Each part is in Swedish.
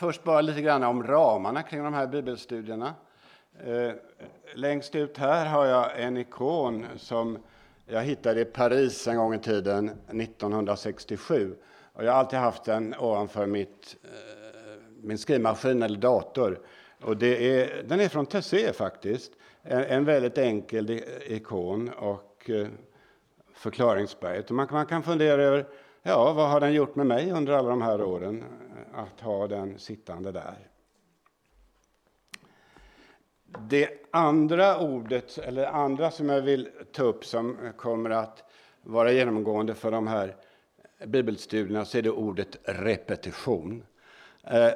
först bara lite grann om ramarna kring de här bibelstudierna. Eh, längst ut här har jag en ikon som jag hittade i Paris en gång i tiden, 1967. Och jag har alltid haft den ovanför mitt, eh, min skrivmaskin eller dator. Och det är, den är från Tessé faktiskt. En, en väldigt enkel ikon och eh, förklaringsberget. Och man, man kan fundera över ja, vad har den gjort med mig under alla de här åren eh, att ha den sittande där. Det andra ordet, eller andra som jag vill ta upp som kommer att vara genomgående för de här bibelstudierna så är det ordet repetition. Eh,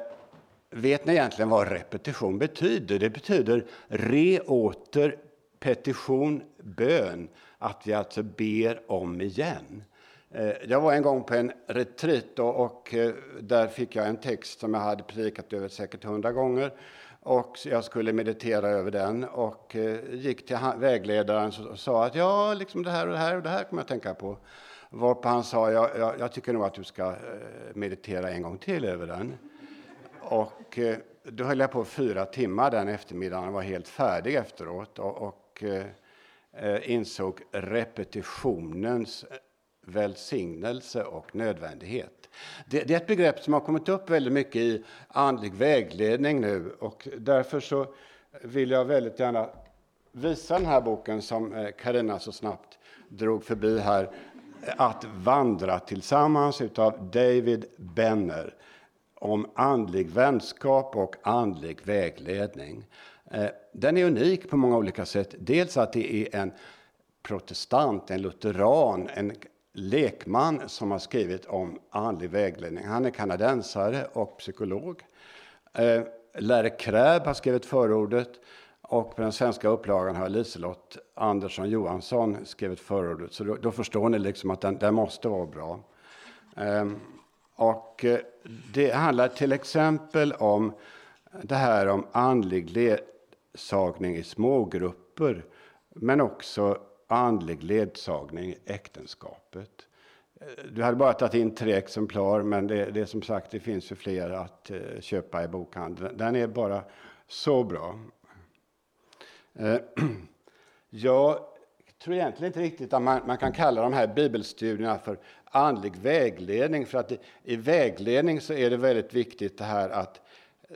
vet ni egentligen vad repetition betyder? Det betyder re, åter, petition, bön. Att vi alltså ber om igen. Eh, jag var en gång på en retreat och, och där fick jag en text som jag hade predikat över säkert hundra gånger. Och jag skulle meditera över den och eh, gick till vägledaren och sa att ja, liksom det här och det här och det här kommer jag tänka på. Varpå han sa, jag, jag, jag tycker nog att du ska meditera en gång till över den. Och då höll jag på fyra timmar den eftermiddagen och var helt färdig efteråt. Och, och insåg repetitionens välsignelse och nödvändighet. Det, det, är ett begrepp som har kommit upp väldigt mycket i andlig vägledning nu och därför så vill jag väldigt gärna visa den här boken som eh, Karina så snabbt drog förbi här, Att vandra tillsammans utav David Benner om andlig vänskap och andlig vägledning. Eh, den är unik på många olika sätt. Dels att det är en protestant, en lutheran, en lekman som har skrivit om andlig vägledning. Han är kanadensare och psykolog. Eh, Lärre Kräb har skrivit förordet och på den svenska upplagan har Liselott Andersson Johansson skrivit förordet. Så då, då förstår ni liksom att den, den måste vara bra. Ehm, eh, och det handlar till exempel om det här om andlig ledsagning i smågrupper men också andlig ledsagning i äktenskapet. Du hade bara tagit in tre exemplar, men det, det som sagt det finns ju fler att eh, köpa i bokhandeln. Den är bara så bra. Eh, jag tror egentligen inte riktigt att man, man, kan kalla de här bibelstudierna för andlig vägledning. För att i, i vägledning så är det väldigt viktigt det här att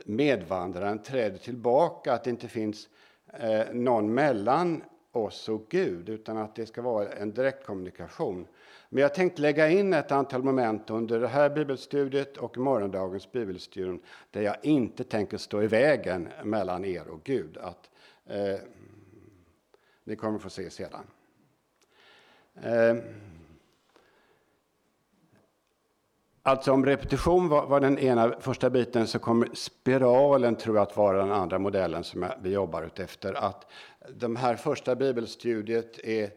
medvandraren träder tillbaka, att det inte finns eh, någon mellan oss och Gud, utan att det ska vara en direktkommunikation. Men jag tänkte lägga in ett antal moment under det här bibelstudiet och morgondagens bibelstudium där jag inte tänker stå i vägen mellan er och Gud. Att, eh, ni kommer få se sedan. Eh, Alltså om repetition var, var, den ena första biten så kommer spiralen tror jag att vara den andra modellen som vi jobbar efter. Att de här första bibelstudiet är,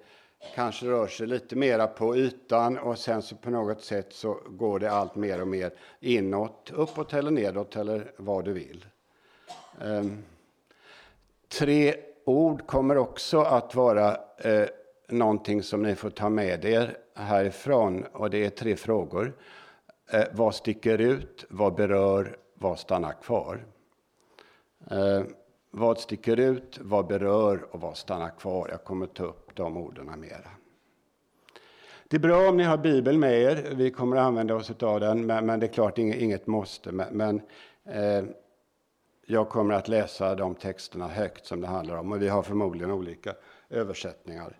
kanske rör sig lite mera på ytan och sen så på något sätt så går det allt mer och mer inåt, uppåt eller nedåt eller vad du vill. Um, tre ord kommer också att vara eh, någonting som ni får ta med er härifrån och det är tre frågor. Eh, vad sticker ut? Vad berör? Vad stannar kvar? Eh, vad sticker ut? Vad berör? Och vad stannar kvar? Jag kommer ta upp de orden mera. Det är bra om ni har Bibeln med er. Vi kommer att använda oss av den, men, men det är klart inget, inget måste. Men, men eh, jag kommer att läsa de texterna högt som det handlar om och vi har förmodligen olika översättningar.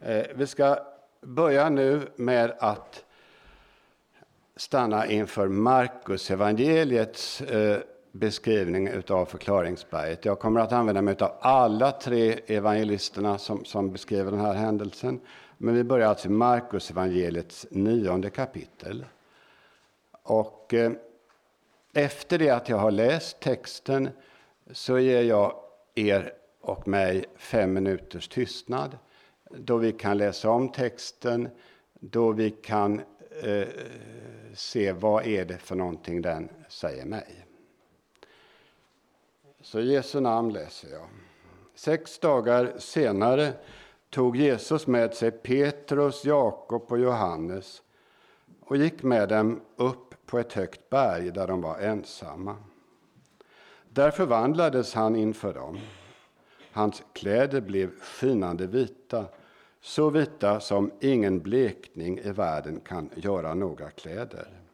Eh, vi ska börja nu med att stanna inför Markus evangeliets eh, beskrivning av förklaringsberget. Jag kommer att använda mig av alla tre evangelisterna som, som beskriver den här händelsen. Men vi börjar alltså i Markus evangeliets nionde kapitel. Och eh, efter det att jag har läst texten så ger jag er och mig fem minuters tystnad då vi kan läsa om texten, då vi kan eh, se vad är det för någonting den säger mig. Så i Jesu namn läser jag. Sex dagar senare tog Jesus med sig Petrus, Jakob och Johannes och gick med dem upp på ett högt berg där de var ensamma. Där förvandlades han inför dem. Hans kläder blev skinande vita, så vita som ingen blekning i världen kan göra några kläder.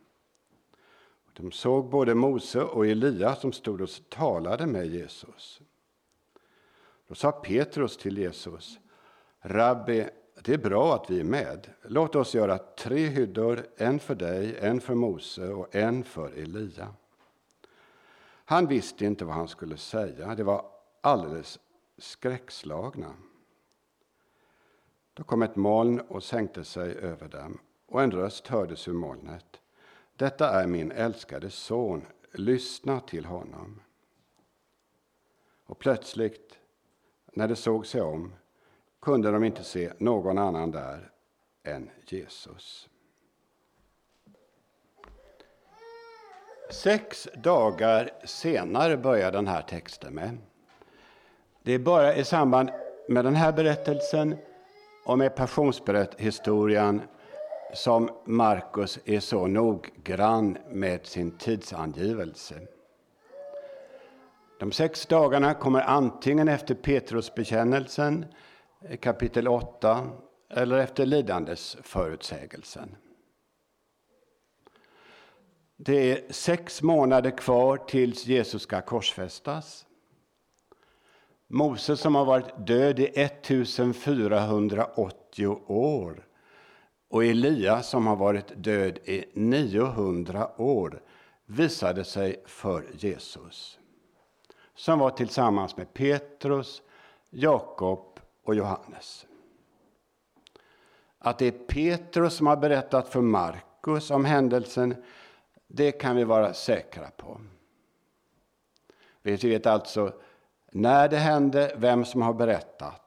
De såg både Mose och Elia som stod och talade med Jesus. Då sa Petrus till Jesus, Rabbi, det är bra att vi är med. Låt oss göra tre hyddor, en för dig, en för Mose och en för Elia. Han visste inte vad han skulle säga. Det var alldeles skräckslagna. Då kom ett moln och sänkte sig över dem, och en röst hördes ur molnet. Detta är min älskade son, lyssna till honom. Och plötsligt, när de såg sig om, kunde de inte se någon annan där än Jesus. Sex dagar senare börjar den här texten med. Det är bara i samband med den här berättelsen och med passionshistorien som Markus är så noggrann med sin tidsangivelse. De sex dagarna kommer antingen efter Petrusbekännelsen, kapitel 8, eller efter lidandesförutsägelsen. Det är sex månader kvar tills Jesus ska korsfästas. Moses som har varit död i 1480 år och Elia som har varit död i 900 år visade sig för Jesus. Som var tillsammans med Petrus, Jakob och Johannes. Att det är Petrus som har berättat för Markus om händelsen, det kan vi vara säkra på. Vi vet alltså när det hände, vem som har berättat.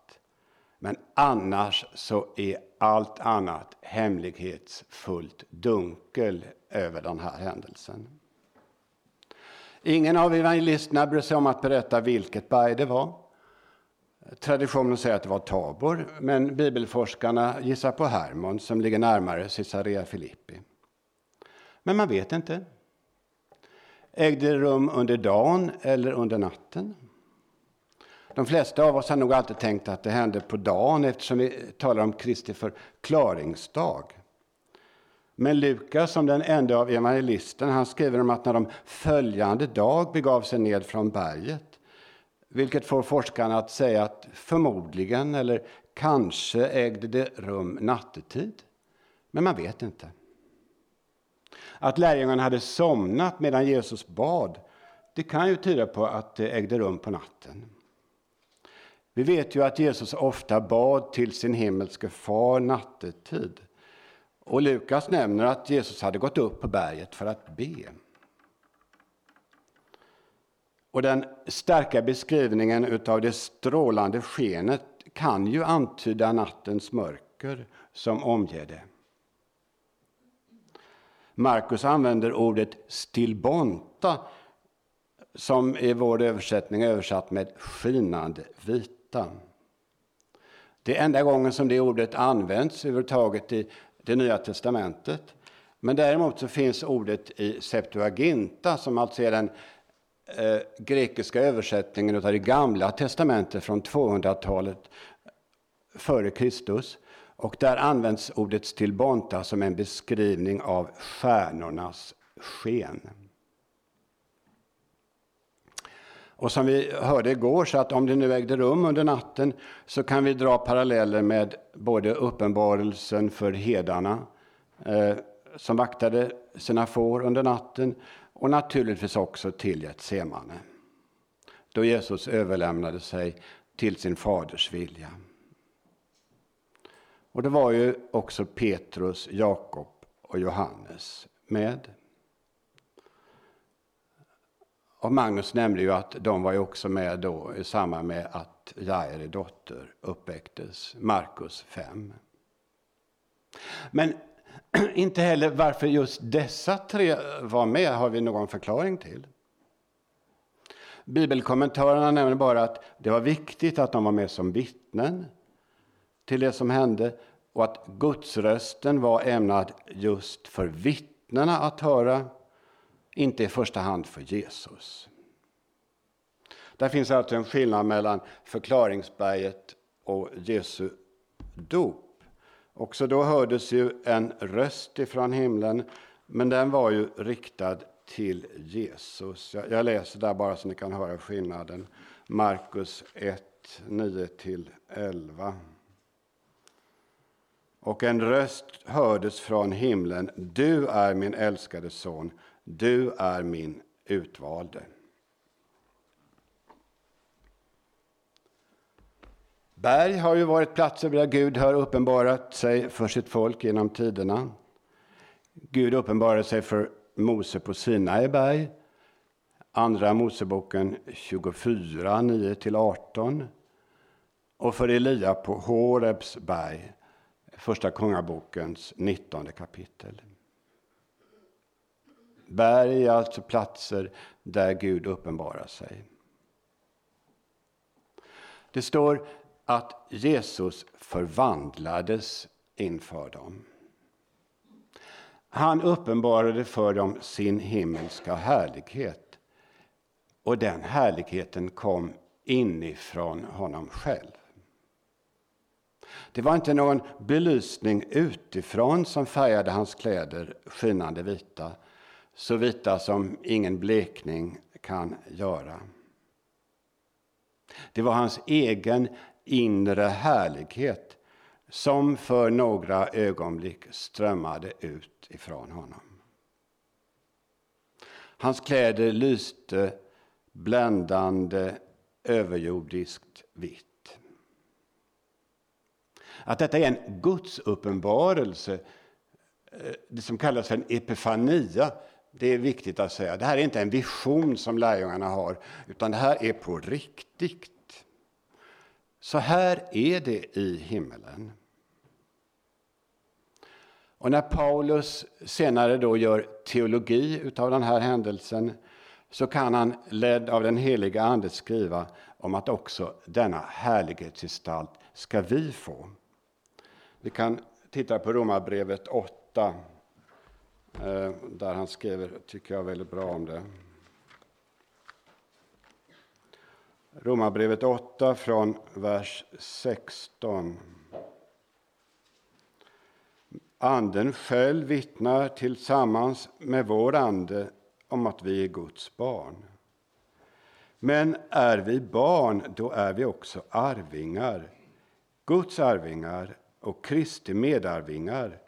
Men annars så är allt annat hemlighetsfullt dunkel över den här händelsen. Ingen av evangelisterna bryr sig om att berätta vilket berg det var. Traditionen säger att det var Tabor, men bibelforskarna gissar på Hermon som ligger närmare Caesarea Filippi. Men man vet inte. Ägde det rum under dagen eller under natten? De flesta av oss har nog alltid tänkt att det hände på dagen eftersom vi talar om Kristi förklaringsdag. Men Lukas, som den enda av evangelisten, han skriver om att när de följande dag begav sig ned från berget, vilket får forskarna att säga att förmodligen eller kanske ägde det rum nattetid. Men man vet inte. Att lärjungarna hade somnat medan Jesus bad, det kan ju tyda på att det ägde rum på natten. Vi vet ju att Jesus ofta bad till sin himmelske far nattetid. Och Lukas nämner att Jesus hade gått upp på berget för att be. Och den starka beskrivningen av det strålande skenet kan ju antyda nattens mörker som omger det. Markus använder ordet stilbonta som i vår översättning är översatt med skinande vit detta. Det är enda gången som det ordet används överhuvudtaget i det Nya testamentet. Men däremot så finns ordet i Septuaginta som alltså är den eh, grekiska översättningen av det gamla testamentet från 200-talet före Kristus. Och där används ordet stilbonta som en beskrivning av stjärnornas sken. Och som vi hörde igår, så att om det nu ägde rum under natten så kan vi dra paralleller med både uppenbarelsen för hedarna eh, som vaktade sina får under natten och naturligtvis också till Getsemane. Då Jesus överlämnade sig till sin faders vilja. Och det var ju också Petrus, Jakob och Johannes med. Och Magnus nämnde ju att de var ju också med då i samband med att Jairi dotter uppväcktes, Markus 5. Men inte heller varför just dessa tre var med har vi någon förklaring till. Bibelkommentarerna nämner bara att det var viktigt att de var med som vittnen till det som hände och att gudsrösten var ämnad just för vittnena att höra inte i första hand för Jesus. Där finns alltså en skillnad mellan förklaringsberget och Jesu dop. Också då hördes ju en röst ifrån himlen, men den var ju riktad till Jesus. Jag läser där bara så ni kan höra skillnaden. Markus 1, 9-11. Och en röst hördes från himlen. Du är min älskade son, du är min utvalde. Berg har ju varit platser där Gud har uppenbarat sig för sitt folk genom tiderna. Gud uppenbarade sig för Mose på Sinai berg. Andra Moseboken 24, 9-18. Och för Elia på Horebs berg, Första Kungabokens 19 kapitel. Berg är alltså platser där Gud uppenbarar sig. Det står att Jesus förvandlades inför dem. Han uppenbarade för dem sin himmelska härlighet. Och den härligheten kom inifrån honom själv. Det var inte någon belysning utifrån som färgade hans kläder skinande vita, så vita som ingen blekning kan göra. Det var hans egen inre härlighet som för några ögonblick strömmade ut ifrån honom. Hans kläder lyste bländande överjordiskt vitt. Att detta är en Guds uppenbarelse, eh, det som kallas för en epifania, det är viktigt att säga. Det här är inte en vision som lärjungarna har, utan det här är på riktigt. Så här är det i himmelen. Och när Paulus senare då gör teologi av den här händelsen så kan han, ledd av den heliga Ande, skriva om att också denna härlighetsgestalt ska vi få. Vi kan titta på Romarbrevet 8, Eh, där han skriver, tycker jag, väldigt bra om det. Romarbrevet 8 från vers 16. Anden själv vittnar tillsammans med vår ande om att vi är Guds barn. Men är vi barn, då är vi också arvingar, Guds arvingar och Kristi medarvingar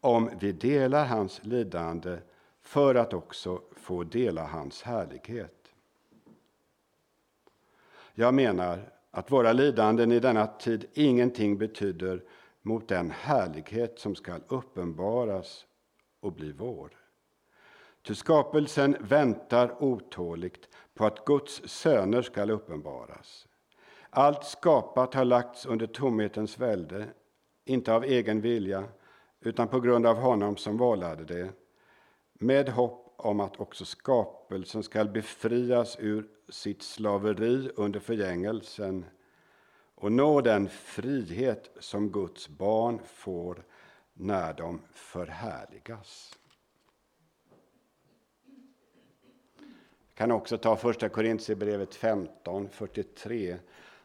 om vi delar hans lidande för att också få dela hans härlighet. Jag menar att våra lidanden i denna tid ingenting betyder mot den härlighet som skall uppenbaras och bli vår. Ty skapelsen väntar otåligt på att Guds söner skall uppenbaras. Allt skapat har lagts under tomhetens välde, inte av egen vilja, utan på grund av honom som vållade det, med hopp om att också skapelsen skall befrias ur sitt slaveri under förgängelsen och nå den frihet som Guds barn får när de förhärligas. Jag kan också ta första Korintierbrevet 15, 43,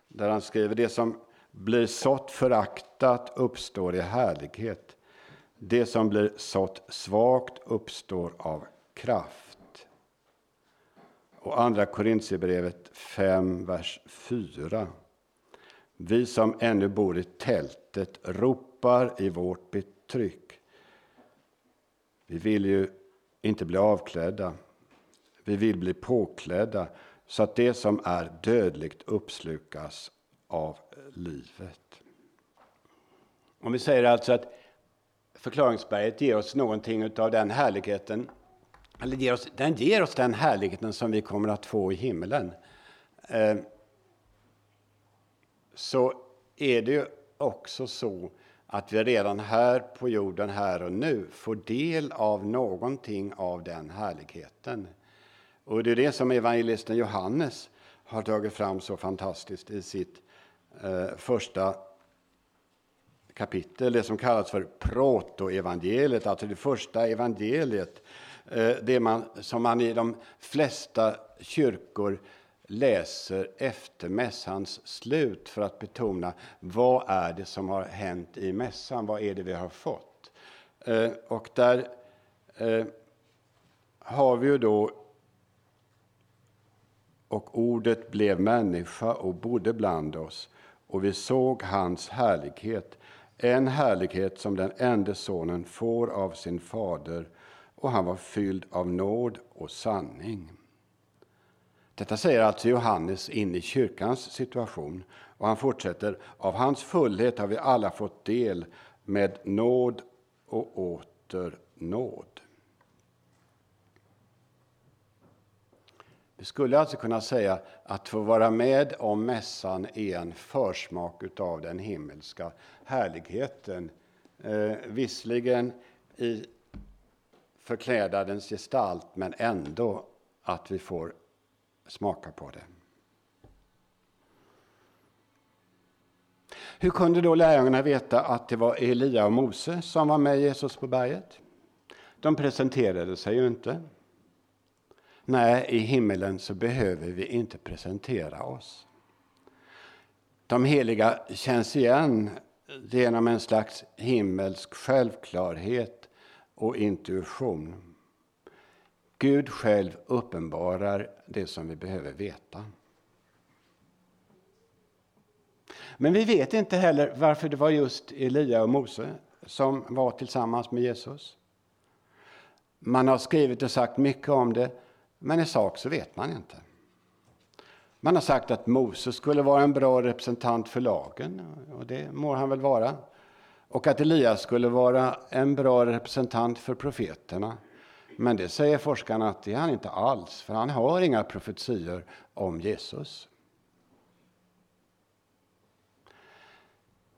där han skriver det som blir sått föraktat uppstår i härlighet. Det som blir sått svagt uppstår av kraft. Och andra Korintierbrevet 5, vers 4. Vi som ännu bor i tältet ropar i vårt betryck. Vi vill ju inte bli avklädda. Vi vill bli påklädda så att det som är dödligt uppslukas av livet. Om vi säger alltså att förklaringsberget ger oss någonting av den härligheten, eller ger oss, den ger oss den härligheten som vi kommer att få i himlen. Eh, så är det ju också så att vi redan här på jorden, här och nu, får del av någonting av den härligheten. Och det är det som evangelisten Johannes har tagit fram så fantastiskt i sitt eh, första kapitel, det som kallas för protoevangeliet, alltså det första evangeliet. Eh, det man, som man i de flesta kyrkor läser efter mässans slut för att betona vad är det som har hänt i mässan, vad är det vi har fått. Eh, och där eh, har vi ju då och ordet blev människa och bodde bland oss och vi såg hans härlighet, en härlighet som den enda sonen får av sin fader och han var fylld av nåd och sanning. Detta säger alltså Johannes in i kyrkans situation och han fortsätter, av hans fullhet har vi alla fått del med nåd och åter nåd. Vi skulle alltså kunna säga att få vara med om mässan är en försmak av den himmelska härligheten. Eh, visserligen i förklädnadens gestalt, men ändå att vi får smaka på det. Hur kunde då lärjungarna veta att det var Elia och Mose som var med Jesus på berget? De presenterade sig ju inte. Nej, i himmelen så behöver vi inte presentera oss. De heliga känns igen genom en slags himmelsk självklarhet och intuition. Gud själv uppenbarar det som vi behöver veta. Men vi vet inte heller varför det var just Elia och Mose som var tillsammans med Jesus. Man har skrivit och sagt mycket om det, men i sak så vet man inte. Man har sagt att Moses skulle vara en bra representant för lagen, och det må han väl vara. Och att Elias skulle vara en bra representant för profeterna. Men det säger forskarna att det är han inte alls, för han har inga profetior om Jesus.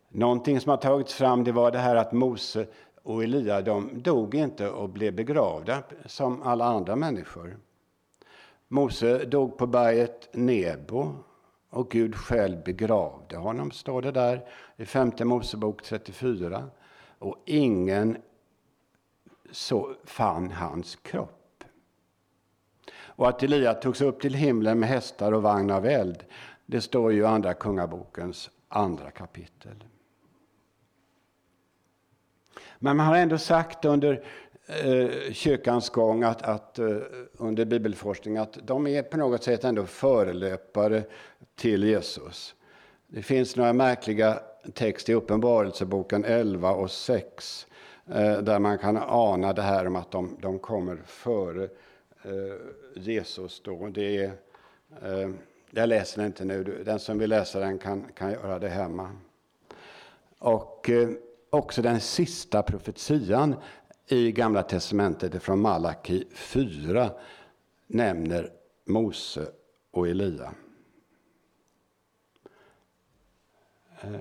Någonting som har tagits fram det var det här att Mose och Elia de dog inte och blev begravda som alla andra människor. Mose dog på berget Nebo och Gud själv begravde honom, står det där i femte Mosebok 34. Och ingen så fann hans kropp. Och att Elia togs upp till himlen med hästar och vagn av eld, det står ju i Andra Kungabokens andra kapitel. Men man har ändå sagt under eh, kyrkans gång att, att eh, under bibelforskning att de är på något sätt ändå förelöpare till Jesus. Det finns några märkliga texter i Uppenbarelseboken 11 och 6 eh, där man kan ana det här om att de, de kommer före eh, Jesus. Då. Det är, eh, jag läser den inte nu, den som vill läsa den kan, kan göra det hemma. Och eh, också den sista profetian i Gamla testamentet från Malaki 4 nämner Mose och Elia. Eh,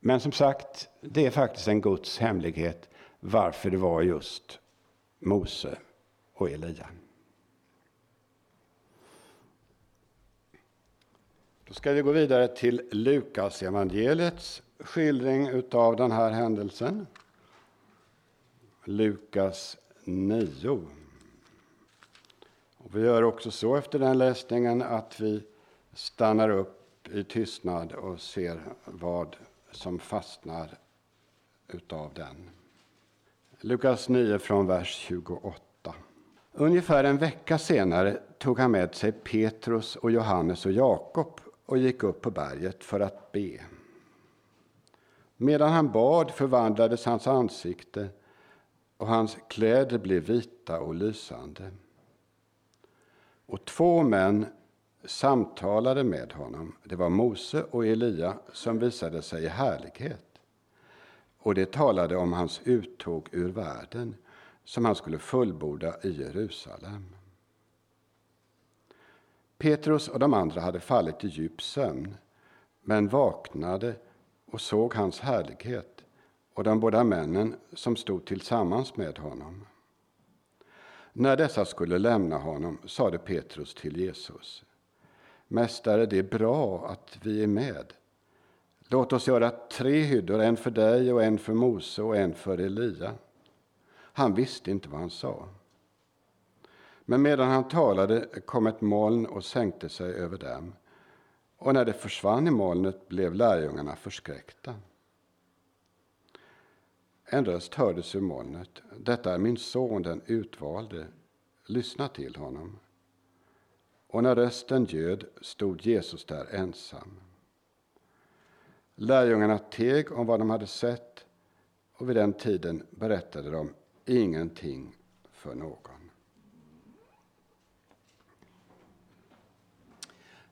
men som sagt, det är faktiskt en Guds hemlighet varför det var just Mose och Elia. Då ska vi gå vidare till Lukas evangeliets skildring av den här händelsen. Lukas 9. Och vi gör också så efter den läsningen att vi stannar upp i tystnad och ser vad som fastnar utav den. Lukas 9 från vers 28. Ungefär en vecka senare tog han med sig Petrus och Johannes och Jakob och gick upp på berget för att be. Medan han bad förvandlades hans ansikte och hans kläder blev vita och lysande. Och två män samtalade med honom. Det var Mose och Elia som visade sig i härlighet. Och det talade om hans uttåg ur världen som han skulle fullborda i Jerusalem. Petrus och de andra hade fallit i djup sömn, men vaknade och såg hans härlighet och de båda männen som stod tillsammans med honom. När dessa skulle lämna honom sade Petrus till Jesus. Mästare, det är bra att vi är med. Låt oss göra tre hyddor, en för dig och en för Mose och en för Elia. Han visste inte vad han sa. Men medan han talade kom ett moln och sänkte sig över dem. Och när det försvann i molnet blev lärjungarna förskräckta. En röst hördes ur molnet. Detta är min son, den utvalde. Lyssna till honom. Och när rösten ljöd stod Jesus där ensam. Lärjungarna teg om vad de hade sett och vid den tiden berättade de ingenting för någon.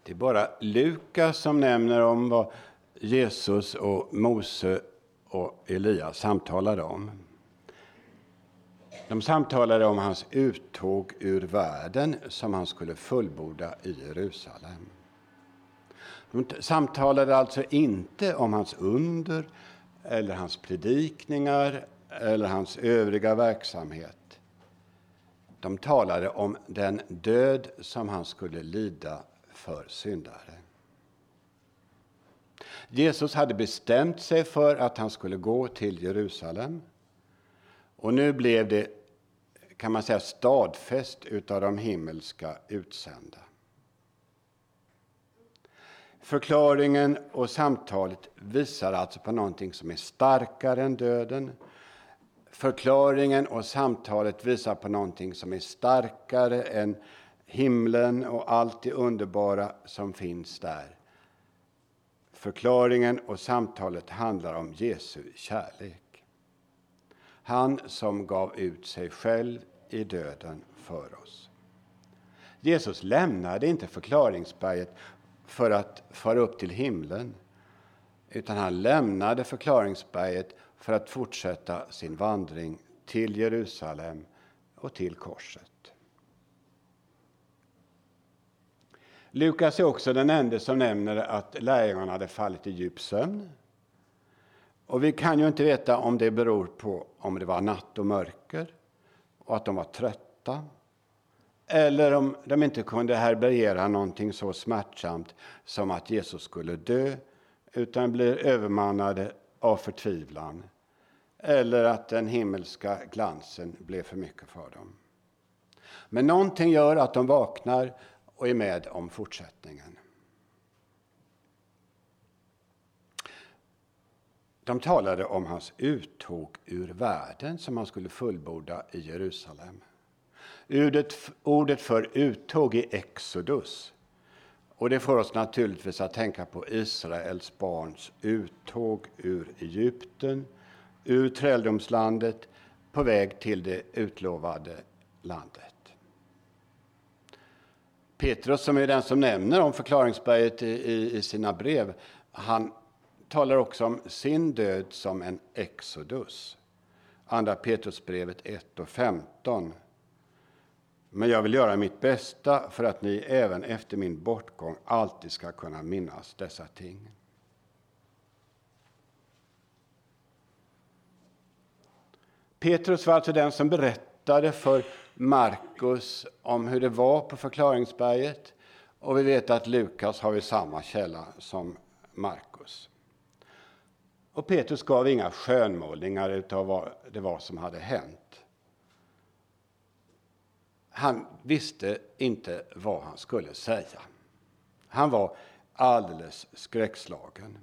Det är bara Lukas som nämner om vad Jesus och Mose och Elia samtalade om. De samtalade om hans uttåg ur världen som han skulle fullborda i Jerusalem. De samtalade alltså inte om hans under eller hans predikningar eller hans övriga verksamhet. De talade om den död som han skulle lida för syndare. Jesus hade bestämt sig för att han skulle gå till Jerusalem. Och nu blev det, kan man säga, stadfäst utav de himmelska utsända. Förklaringen och samtalet visar alltså på någonting som är starkare än döden. Förklaringen och samtalet visar på någonting som är starkare än himlen och allt det underbara som finns där. Förklaringen och samtalet handlar om Jesu kärlek. Han som gav ut sig själv i döden för oss. Jesus lämnade inte förklaringsberget för att fara upp till himlen. Utan han lämnade förklaringsberget för att fortsätta sin vandring till Jerusalem och till korset. Lukas är också den enda som nämner att lärjungarna hade fallit i djup sömn. Och vi kan ju inte veta om det beror på om det var natt och mörker och att de var trötta eller om de inte kunde härbärgera någonting så smärtsamt som att Jesus skulle dö, utan blir övermannade av förtvivlan. Eller att den himmelska glansen blev för mycket för dem. Men någonting gör att de vaknar och är med om fortsättningen. De talade om hans uttåg ur världen som han skulle fullborda i Jerusalem. Ordet, för uttåg är exodus. Och det får oss naturligtvis att tänka på Israels barns uttåg ur Egypten, ur träldomslandet, på väg till det utlovade landet. Petrus, som är den som nämner om förklaringsberget i, i, i sina brev, han talar också om sin död som en exodus. Andra Petrusbrevet 1 och 15 men jag vill göra mitt bästa för att ni även efter min bortgång alltid ska kunna minnas dessa ting. Petrus var alltså den som berättade för Markus om hur det var på förklaringsberget. Och vi vet att Lukas har vi samma källa som Markus. Och Petrus gav inga skönmålningar av vad det var som hade hänt han visste inte vad han skulle säga. Han var alldeles skräckslagen.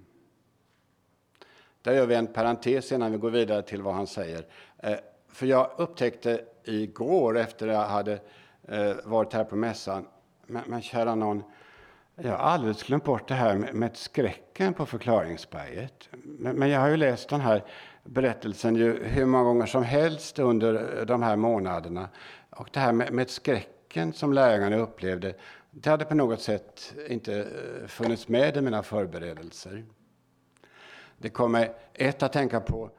Där gör vi en parentes innan vi går vidare till vad han säger. Eh, för jag upptäckte igår efter att jag hade eh, varit här på mässan, men, men kära någon, jag har alldeles glömt bort det här med, med skräcken på förklaringsberget. Men, men, jag har ju läst den här berättelsen ju hur många gånger som helst under eh, de här månaderna. Och det här med, med skräcken som lärarna upplevde, det hade på något sätt inte eh, funnits med i mina förberedelser. Det kommer ett att tänka på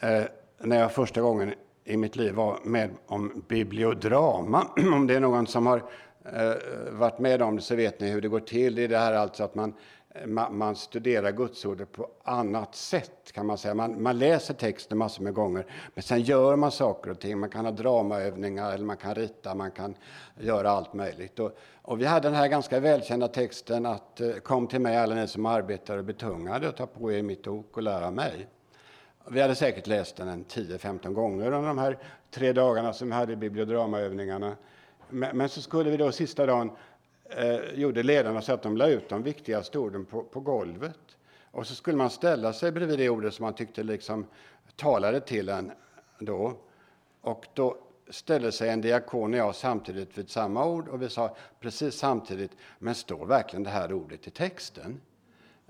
eh, när jag första gången i mitt liv var med om bibliodrama. om det är någon som har eh, varit med om det så vet ni hur det går till. Det är det här alltså att man eh, man studerar gudsordet på annat sätt kan man säga. Man, man läser texten massor med gånger, men sen gör man saker och ting. Man kan ha dramaövningar, eller man kan rita, man kan göra allt möjligt. Och, och vi hade den här ganska välkända texten att eh, kom till mig alla ni som arbetar och betungade och ta på er mitt ok och lära mig. Vi hade säkert läst den 10-15 gånger under de här tre dagarna som vi hade bibliodramaövningarna. Men, men så skulle vi då sista dagen, eh, gjorde ledarna så att de la ut de viktigaste orden på, på golvet. Och så skulle man ställa sig bredvid det ordet som man tyckte liksom talade till en då. Och då ställde sig en diakon och jag samtidigt vid samma ord och vi sa precis samtidigt, men står verkligen det här ordet i texten?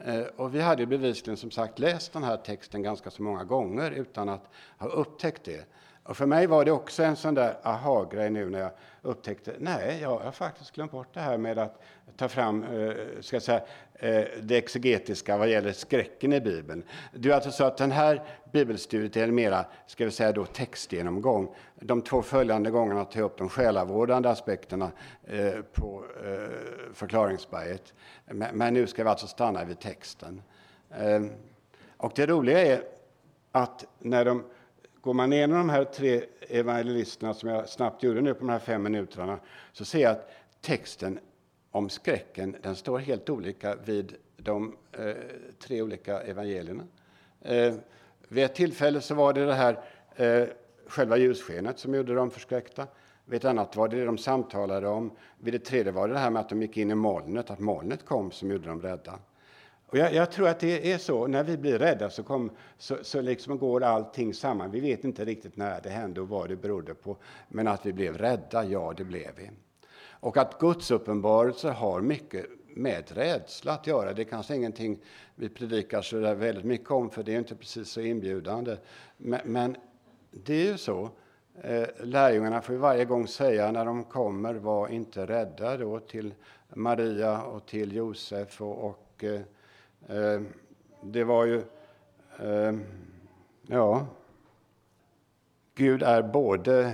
Eh, och vi hade bevisligen som sagt läst den här texten ganska så många gånger utan att ha upptäckt det. Och för mig var det också en sån där aha-grej nu när jag upptäckte, nej, jag har faktiskt glömt bort det här med att ta fram, eh, ska jag säga, eh, det exegetiska vad gäller skräcken i Bibeln. Det är alltså så att den här bibelstudiet är en mera, ska vi säga då, textgenomgång. De två följande gångerna tar jag upp de själavårdande aspekterna eh, på förklaringsberget. Men nu ska vi alltså stanna vid texten. Och det roliga är att när de Går man igenom de här tre evangelisterna som jag snabbt gjorde nu på de här fem minuterna så ser jag att texten om skräcken den står helt olika vid de eh, tre olika evangelierna. Eh, vid ett tillfälle så var det det här eh, själva ljusskenet som gjorde dem förskräckta. Vid ett annat var det det de samtalade om. Vid det tredje var det det här med att de gick in i molnet, att molnet kom som gjorde dem rädda. Och jag, jag, tror att det är så, när vi blir rädda så, kom, så, så liksom går allting samman. Vi vet inte riktigt när det hände och vad det berodde på. Men att vi blev rädda, ja det blev vi. Och att Guds uppenbarelse har mycket med rädsla att göra. Det är kanske ingenting vi predikar så där väldigt mycket om, för det är inte precis så inbjudande. Men, men det är ju så. Eh, lärjungarna får varje gång säga när de kommer, var inte rädda då till Maria och till Josef och, och eh, Ehm, det var ju... Ehm, ja... Gud är både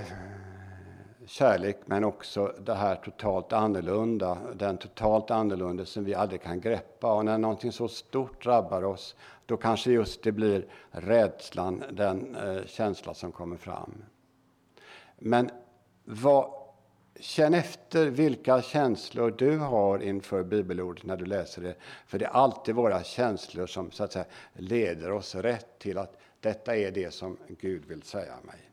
kärlek men också det här totalt annorlunda, den totalt annorlunda som vi aldrig kan greppa. Och när någonting så stort drabbar oss, då kanske just det blir rädslan, den eh, känsla som kommer fram. Men vad Känn efter vilka känslor du har inför bibelordet när du läser det. För det är alltid våra känslor som så att säga, leder oss rätt till att detta är det som Gud vill säga mig.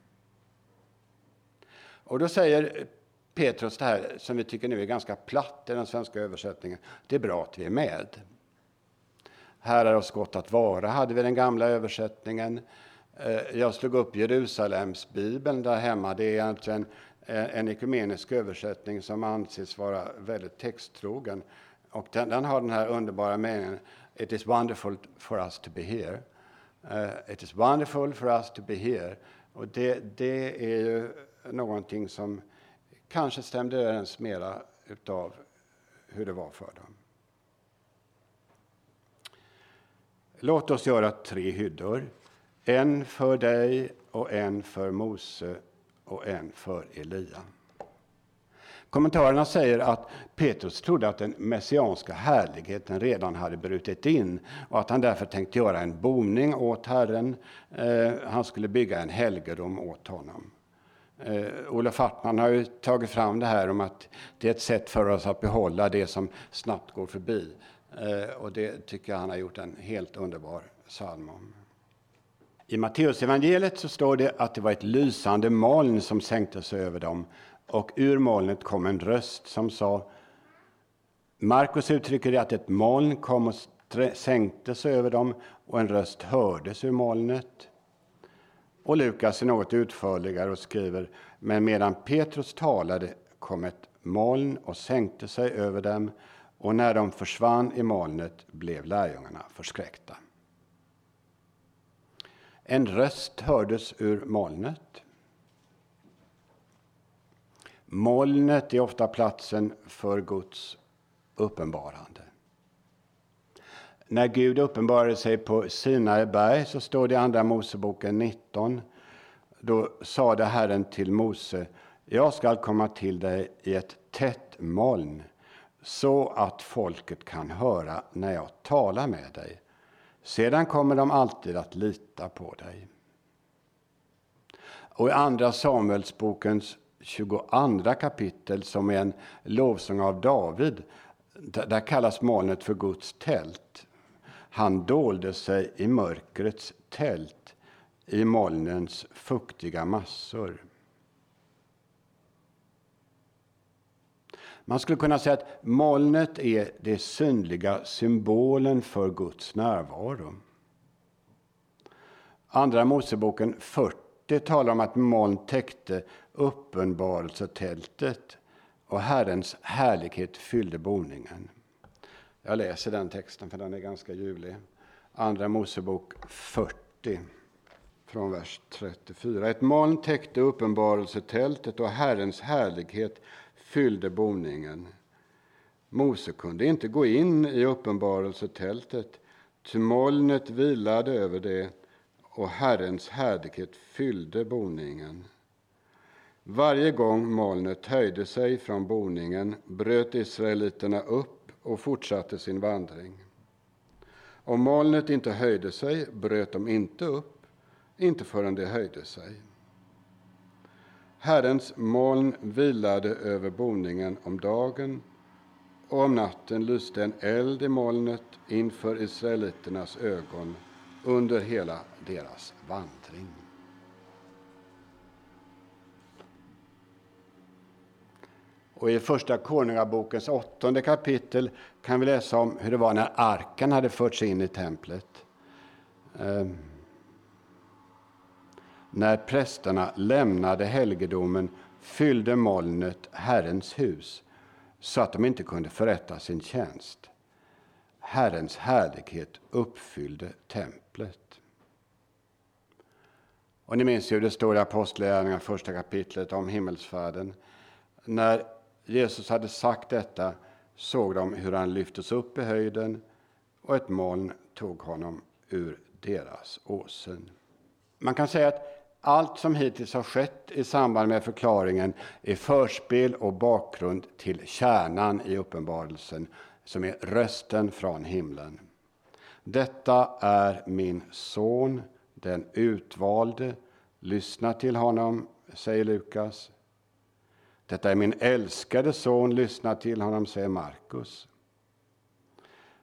Och då säger Petrus det här som vi tycker nu är ganska platt i den svenska översättningen. Det är bra att vi är med. Här är oss gott att vara, hade vi den gamla översättningen. Eh, jag slog upp Jerusalems bibeln där hemma. Det är egentligen Eh, en ekumenisk översättning som anses vara väldigt texttrogen. Och den, den, har den här underbara meningen It is wonderful for us to be here. Uh, it is wonderful for us to be here. Och det, det är ju någonting som kanske stämde överens mera utav hur det var för dem. Låt oss göra tre hyddor. En för dig och en för Mose och en för Elia. Kommentarerna säger att Petrus trodde att den messianska härligheten redan hade brutit in och att han därför tänkte göra en boning åt Herren. Eh, han skulle bygga en helgedom åt honom. Eh, Olof Hartman har ju tagit fram det här om att det är ett sätt för oss att behålla det som snabbt går förbi. Eh, och det tycker jag han har gjort en helt underbar psalm om. I Matteusevangeliet så står det att det var ett lysande moln som sänkte sig över dem och ur molnet kom en röst som sa Markus uttrycker det att ett moln kom och sänkte sig över dem och en röst hördes ur molnet. Och Lukas är något utförligare och skriver Men medan Petrus talade kom ett moln och sänkte sig över dem och när de försvann i molnet blev lärjungarna förskräckta. En röst hördes ur molnet. Molnet är ofta platsen för Guds uppenbarande. När Gud uppenbarade sig på Sinai berg så står det i Andra Moseboken 19. Då sade Herren till Mose, jag skall komma till dig i ett tätt moln så att folket kan höra när jag talar med dig sedan kommer de alltid att lita på dig. Och i Andra Samuelsbokens 22 kapitel, som är en lovsång av David, där kallas molnet för Guds tält. Han dolde sig i mörkrets tält, i molnens fuktiga massor. Man skulle kunna säga att molnet är det synliga symbolen för Guds närvaro. Andra Moseboken 40 talar om att moln täckte uppenbarelsetältet och Herrens härlighet fyllde boningen. Jag läser den texten för den är ganska ljuvlig. Andra Mosebok 40 från vers 34. Ett moln täckte uppenbarelsetältet och Herrens härlighet fyllde boningen. Mose kunde inte gå in i uppenbarelsetältet, ty molnet vilade över det och Herrens härlighet fyllde boningen. Varje gång molnet höjde sig från boningen bröt israeliterna upp och fortsatte sin vandring. Om molnet inte höjde sig bröt de inte upp, inte förrän det höjde sig. Herrens moln vilade över boningen om dagen och om natten lyste en eld i molnet inför israeliternas ögon under hela deras vandring. Och I Första Konungabokens åttonde kapitel kan vi läsa om hur det var när arken hade förts in i templet. Ehm, när prästerna lämnade helgedomen fyllde molnet Herrens hus så att de inte kunde förrätta sin tjänst. Herrens härlighet uppfyllde templet. Och ni minns ju det står i Apostlagärningarna, första kapitlet, om himmelsfärden. När Jesus hade sagt detta såg de hur han lyftes upp i höjden och ett moln tog honom ur deras åsyn. Man kan säga att allt som hittills har skett i samband med förklaringen är förspel och bakgrund till kärnan i uppenbarelsen, som är rösten från himlen. Detta är min son, den utvalde. Lyssna till honom, säger Lukas. Detta är min älskade son, lyssna till honom, säger Markus.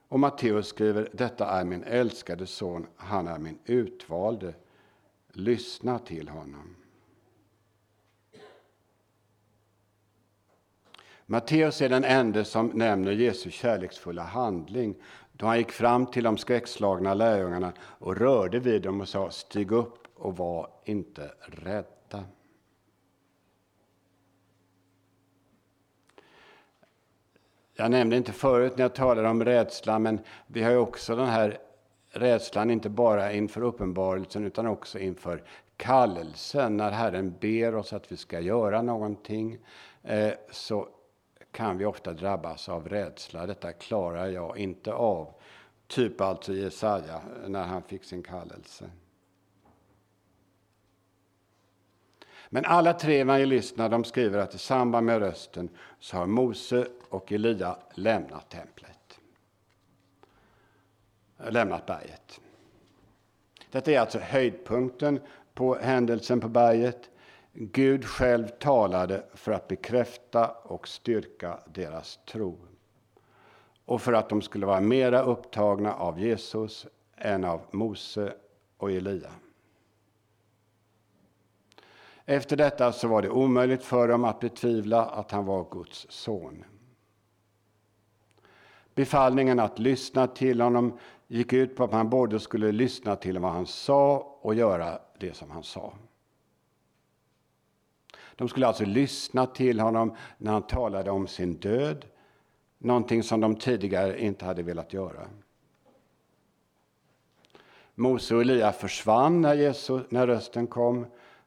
Och Matteus skriver, detta är min älskade son, han är min utvalde. Lyssna till honom. Matteus är den enda som nämner Jesu kärleksfulla handling då han gick fram till de skräckslagna lärjungarna och rörde vid dem och sa stig upp och var inte rädda. Jag nämnde inte förut när jag talade om rädsla, men vi har ju också den här rädslan inte bara inför uppenbarelsen utan också inför kallelsen. När Herren ber oss att vi ska göra någonting eh, så kan vi ofta drabbas av rädsla. Detta klarar jag inte av. Typ alltså Jesaja när han fick sin kallelse. Men alla tre evangelisterna de skriver att i samband med rösten så har Mose och Elia lämnat templet. Lämnat berget. Detta är alltså höjdpunkten på händelsen på berget. Gud själv talade för att bekräfta och styrka deras tro. Och för att de skulle vara mera upptagna av Jesus än av Mose och Elia. Efter detta så var det omöjligt för dem att betvivla att han var Guds son. Befallningen att lyssna till honom gick ut på att man både skulle lyssna till vad han sa och göra det som han sa. De skulle alltså lyssna till honom när han talade om sin död, någonting som de tidigare inte hade velat göra. Mose och Elia försvann när, Jesus, när rösten kom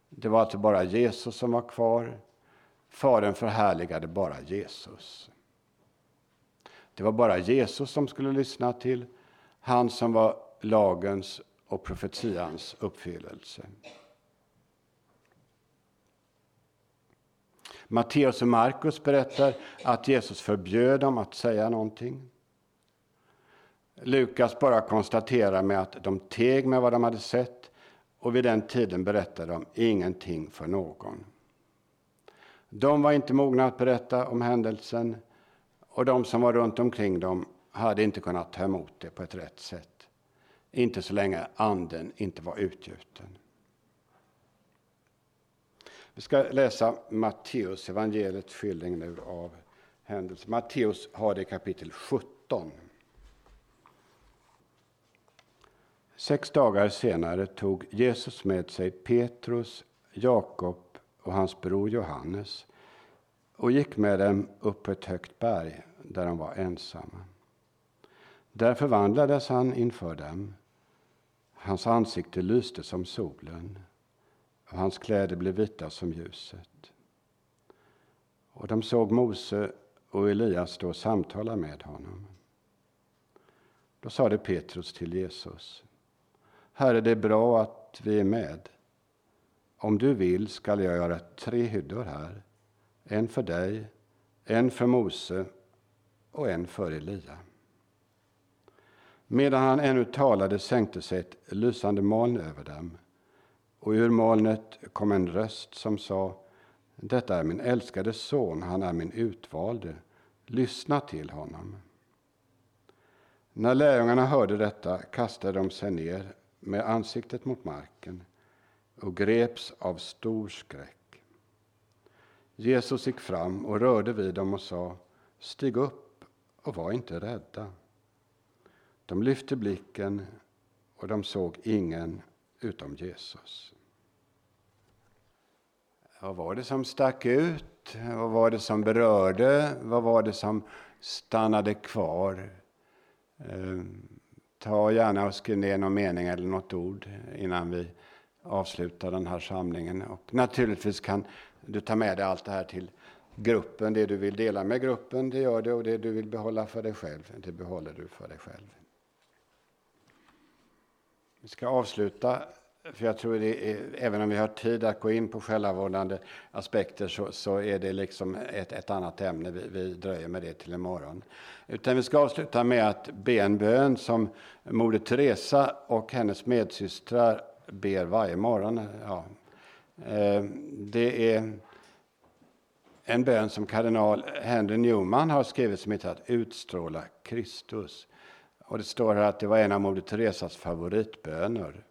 det var alltså bara Jesus som var kvar. Fadern förhärligade bara Jesus. Det var bara Jesus som skulle lyssna till, han som var lagens och profetians uppfyllelse. Matteus och Markus berättar att Jesus förbjöd dem att säga någonting. Lukas bara konstaterar med att de teg med vad de hade sett och vid den tiden berättade de ingenting för någon. De var inte mogna att berätta om händelsen och de som var runt omkring dem hade inte kunnat ta emot det på ett rätt sätt. Inte så länge anden inte var utgjuten. Vi ska läsa Matteus evangeliets skildring nu av händelsen. Matteus har det i kapitel 17. Sex dagar senare tog Jesus med sig Petrus, Jakob och hans bror Johannes och gick med dem upp på ett högt berg där de var ensamma. Där förvandlades han inför dem. Hans ansikte lyste som solen och hans kläder blev vita som ljuset. Och de såg Mose och Elias stå och samtala med honom. Då sade Petrus till Jesus. Herre, det är bra att vi är med. Om du vill skall jag göra tre hyddor här. En för dig, en för Mose och en för Elia. Medan han ännu talade sänkte sig ett lysande moln över dem och ur molnet kom en röst som sa Detta är min älskade son, han är min utvalde. Lyssna till honom. När lärjungarna hörde detta kastade de sig ner med ansiktet mot marken och greps av stor skräck. Jesus gick fram och rörde vid dem och sa Stig upp och var inte rädda. De lyfte blicken och de såg ingen utom Jesus. Vad var det som stack ut? Vad var det som berörde? Vad var det som stannade kvar? Ehm, ta gärna och skriv ner någon mening eller något ord innan vi avslutar den här samlingen. Och naturligtvis kan du ta med dig allt det här till gruppen. Det du vill dela med gruppen, det gör du. Och det du vill behålla för dig själv, det behåller du för dig själv. Vi ska avsluta, för jag tror det är, även om vi har tid att gå in på själavårdande aspekter så, så är det liksom ett, ett annat ämne. Vi, vi dröjer med det till imorgon. Utan vi ska avsluta med att be en bön som Moder Teresa och hennes medsystrar ber varje morgon. Ja. Eh, det är en bön som kardinal Henry Newman har skrivit som heter att utstråla Kristus. Och det står här att det var en av Moder Teresas favoritböner.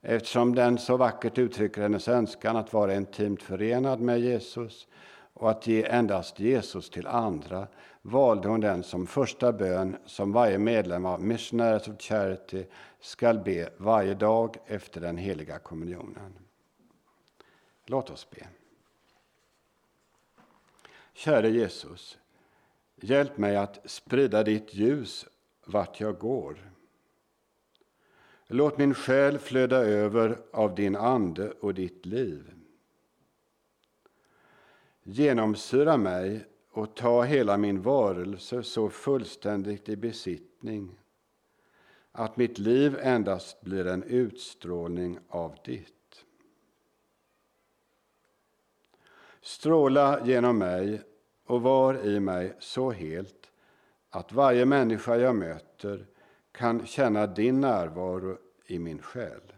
Eftersom den så vackert uttrycker hennes önskan att vara intimt förenad med Jesus och att ge endast Jesus till andra valde hon den som första bön som varje medlem av Missionaries of Charity skall be varje dag efter den heliga kommunionen. Låt oss be. Käre Jesus, hjälp mig att sprida ditt ljus vart jag går. Låt min själ flöda över av din ande och ditt liv. Genomsyra mig och ta hela min varelse så fullständigt i besittning att mitt liv endast blir en utstrålning av ditt. Stråla genom mig och var i mig så helt att varje människa jag möter kan känna din närvaro i min själ.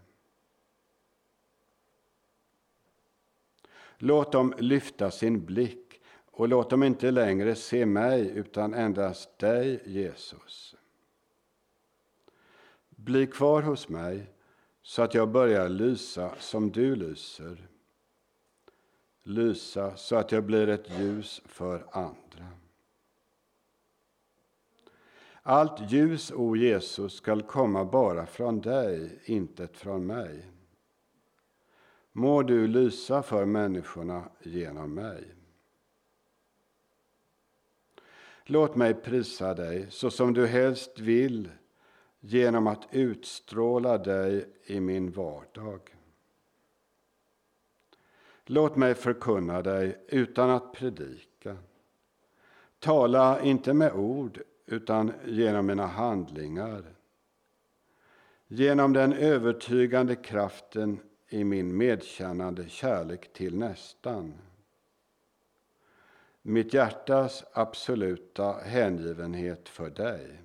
Låt dem lyfta sin blick och låt dem inte längre se mig utan endast dig, Jesus. Bli kvar hos mig så att jag börjar lysa som du lyser. Lysa så att jag blir ett ljus för andra. Allt ljus, o Jesus, skall komma bara från dig, intet från mig. Må du lysa för människorna genom mig. Låt mig prisa dig så som du helst vill genom att utstråla dig i min vardag. Låt mig förkunna dig utan att predika. Tala inte med ord utan genom mina handlingar. Genom den övertygande kraften i min medkännande kärlek till nästan. Mitt hjärtas absoluta hängivenhet för dig.